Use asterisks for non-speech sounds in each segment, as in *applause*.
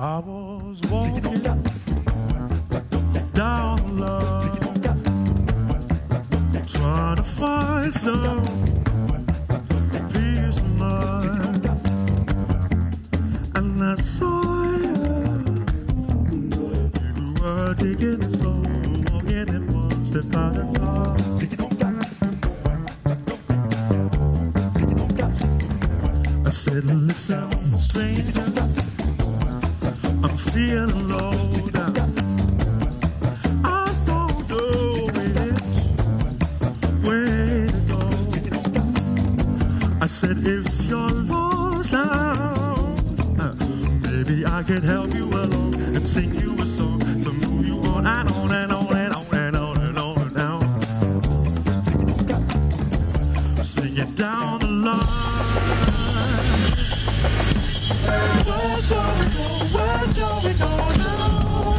I was walking down love, trying to find some peace of mind, and I saw you. You were taking it slow, walking and it was the part of. I said, listen, stranger said, if you're lost now, maybe I can help you along and sing you a song to move you on and on and on down the line. Where shall we go? Where shall we go now?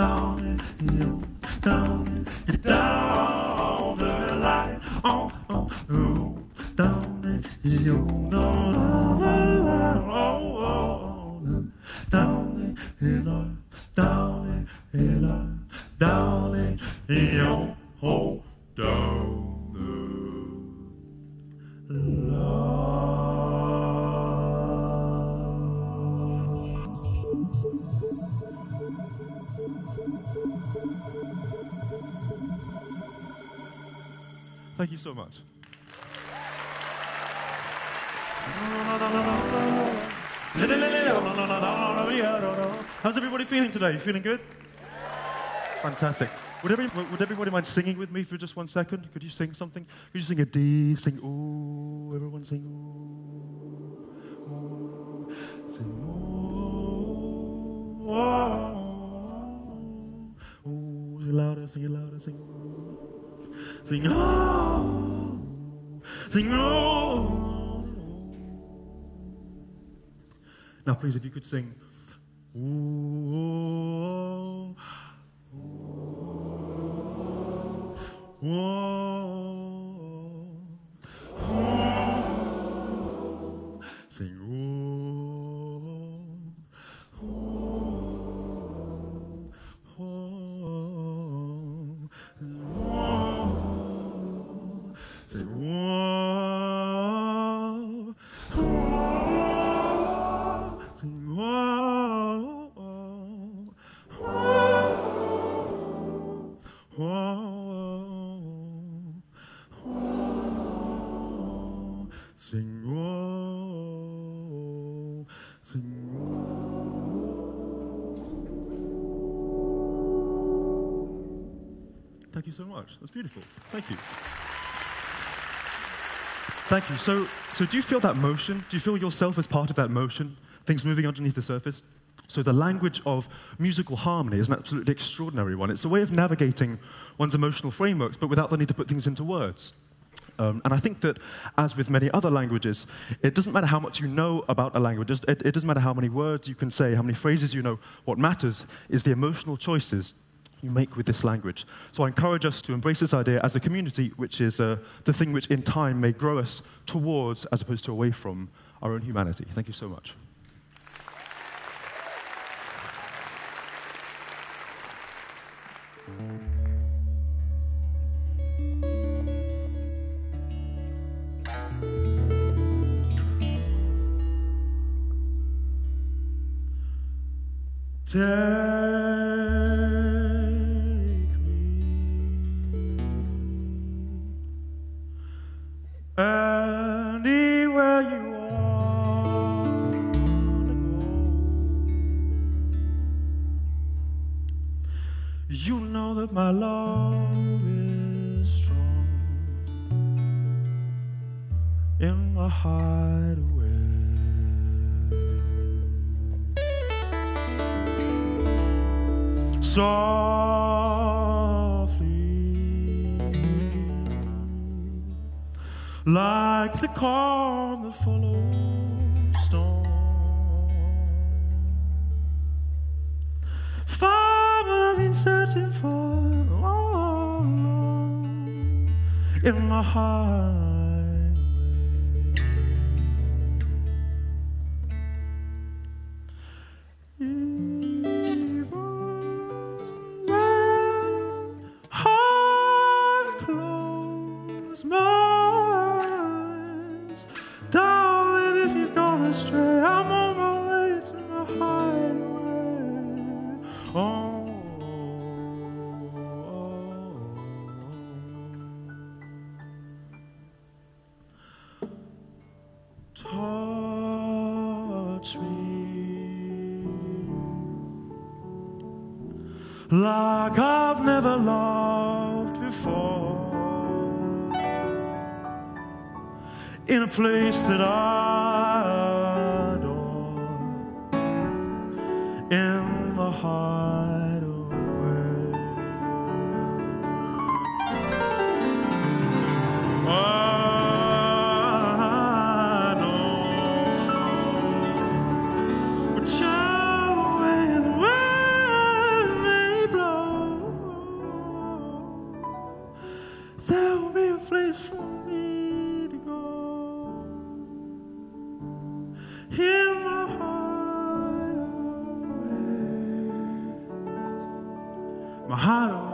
Down Thank you so much. How's everybody feeling today? Feeling good? Fantastic. Would, every, would everybody mind singing with me for just one second? Could you sing something? Could you sing a D? Sing ooh. Everyone sing ooh. Sing it louder. Sing it. Sing. Oh. Sing oh. Now, please, if you could sing. Ooh. Thank you so much. That's beautiful. Thank you. Thank you. So, so do you feel that motion? Do you feel yourself as part of that motion? Things moving underneath the surface? So the language of musical harmony is an absolutely extraordinary one. It's a way of navigating one's emotional frameworks, but without the need to put things into words. Um, and I think that, as with many other languages, it doesn't matter how much you know about a language. It, it doesn't matter how many words you can say, how many phrases you know. What matters is the emotional choices you make with this language. So I encourage us to embrace this idea as a community, which is uh, the thing which in time may grow us towards, as opposed to away from, our own humanity. Thank you so much. Take me anywhere you want to go. You know that my love is strong in my hideaway. Softly, like the calm that follows storm. Far I've been searching for all along in my highway. Like I've never loved before. In a place that I adore, in the hideaway. Hideaway,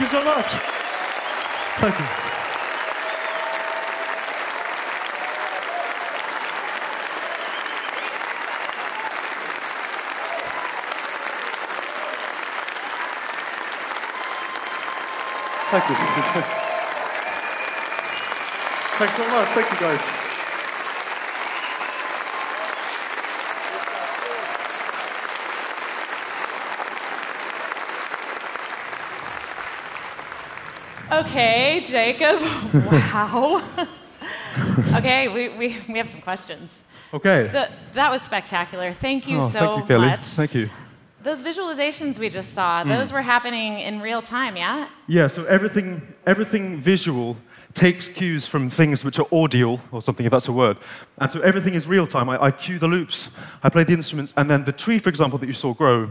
Thank you so much. Thank you. Thank you. *laughs* Thanks so much. Thank you, guys. Okay, Jacob. *laughs* Wow. *laughs* okay, we, we, we have some questions. Okay. The, that was spectacular. Thank you oh, so thank you, Kelly. much. Thank you. Those visualizations we just saw, Hmm. those were happening in real time, yeah? Yeah, so everything, everything visual takes cues from things which are audial, or something, if that's a word. And so everything is real time. I, I cue the loops, I play the instruments, and then the tree, for example, that you saw grow,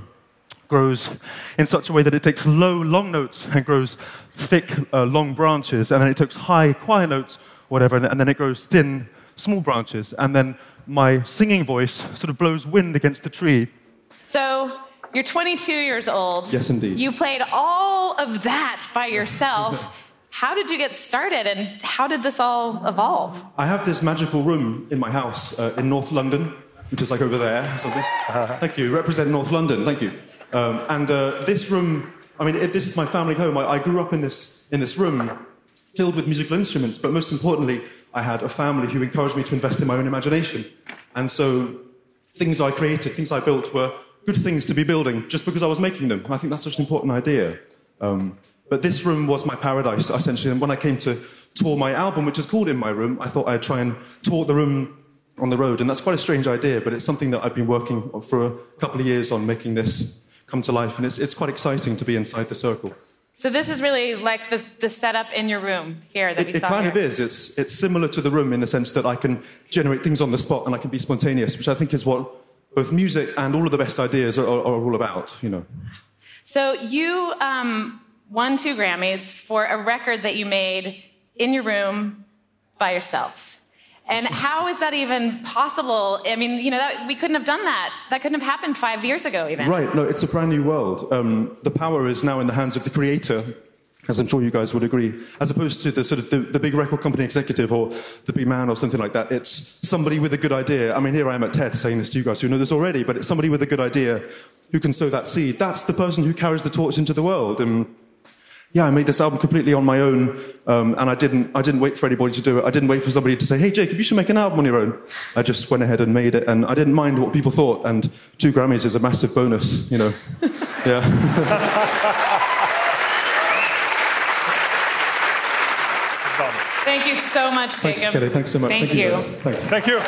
grows in such a way that it takes low, long notes and grows thick, uh, long branches, and then it takes high, quiet notes, whatever, and, and then it grows thin, small branches, and then my singing voice sort of blows wind against the tree. So you're 22 years old. Yes, indeed. You played all of that by yourself. *laughs* how did you get started and how did this all evolve? I have this magical room in my house uh, in North London, which is like over there or something. Thank you. Represent North London. Thank you. Um, and uh, this room, I mean, it, this is my family home. I, I grew up in this, in this room filled with musical instruments, but most importantly, I had a family who encouraged me to invest in my own imagination. And so things I created, things I built were good things to be building just because I was making them. I think that's such an important idea. Um, but this room was my paradise, essentially. And when I came to tour my album, which is called In My Room, I thought I'd try and tour the room on the road. And that's quite a strange idea, but it's something that I've been working for a couple of years on making this come to life. And it's, it's quite exciting to be inside the circle. So this is really like the, the setup in your room here that It, we it saw kind here. of is. It's, it's similar to the room in the sense that I can generate things on the spot and I can be spontaneous, which I think is what both music and all of the best ideas are, are, are all about, you know. So you um, won two Grammys for a record that you made in your room by yourself. And how is that even possible? I mean, you know, that, we couldn't have done that. That couldn't have happened five years ago, even. Right, no, it's a brand new world. Um, the power is now in the hands of the creator, as I'm sure you guys would agree, as opposed to the sort of the, the big record company executive or the big man or something like that. It's somebody with a good idea. I mean, here I am at TED saying this to you guys who know this already, but it's somebody with a good idea who can sow that seed. That's the person who carries the torch into the world. And yeah, I made this album completely on my own, um, and I didn't, I didn't wait for anybody to do it. I didn't wait for somebody to say, hey, Jacob, you should make an album on your own. I just went ahead and made it, and I didn't mind what people thought, and two Grammys is a massive bonus, you know. *laughs* yeah. Thank you so much, Jacob. Thanks, Kelly. Thanks so much. Thank you. you. guys. Thanks. Thank you.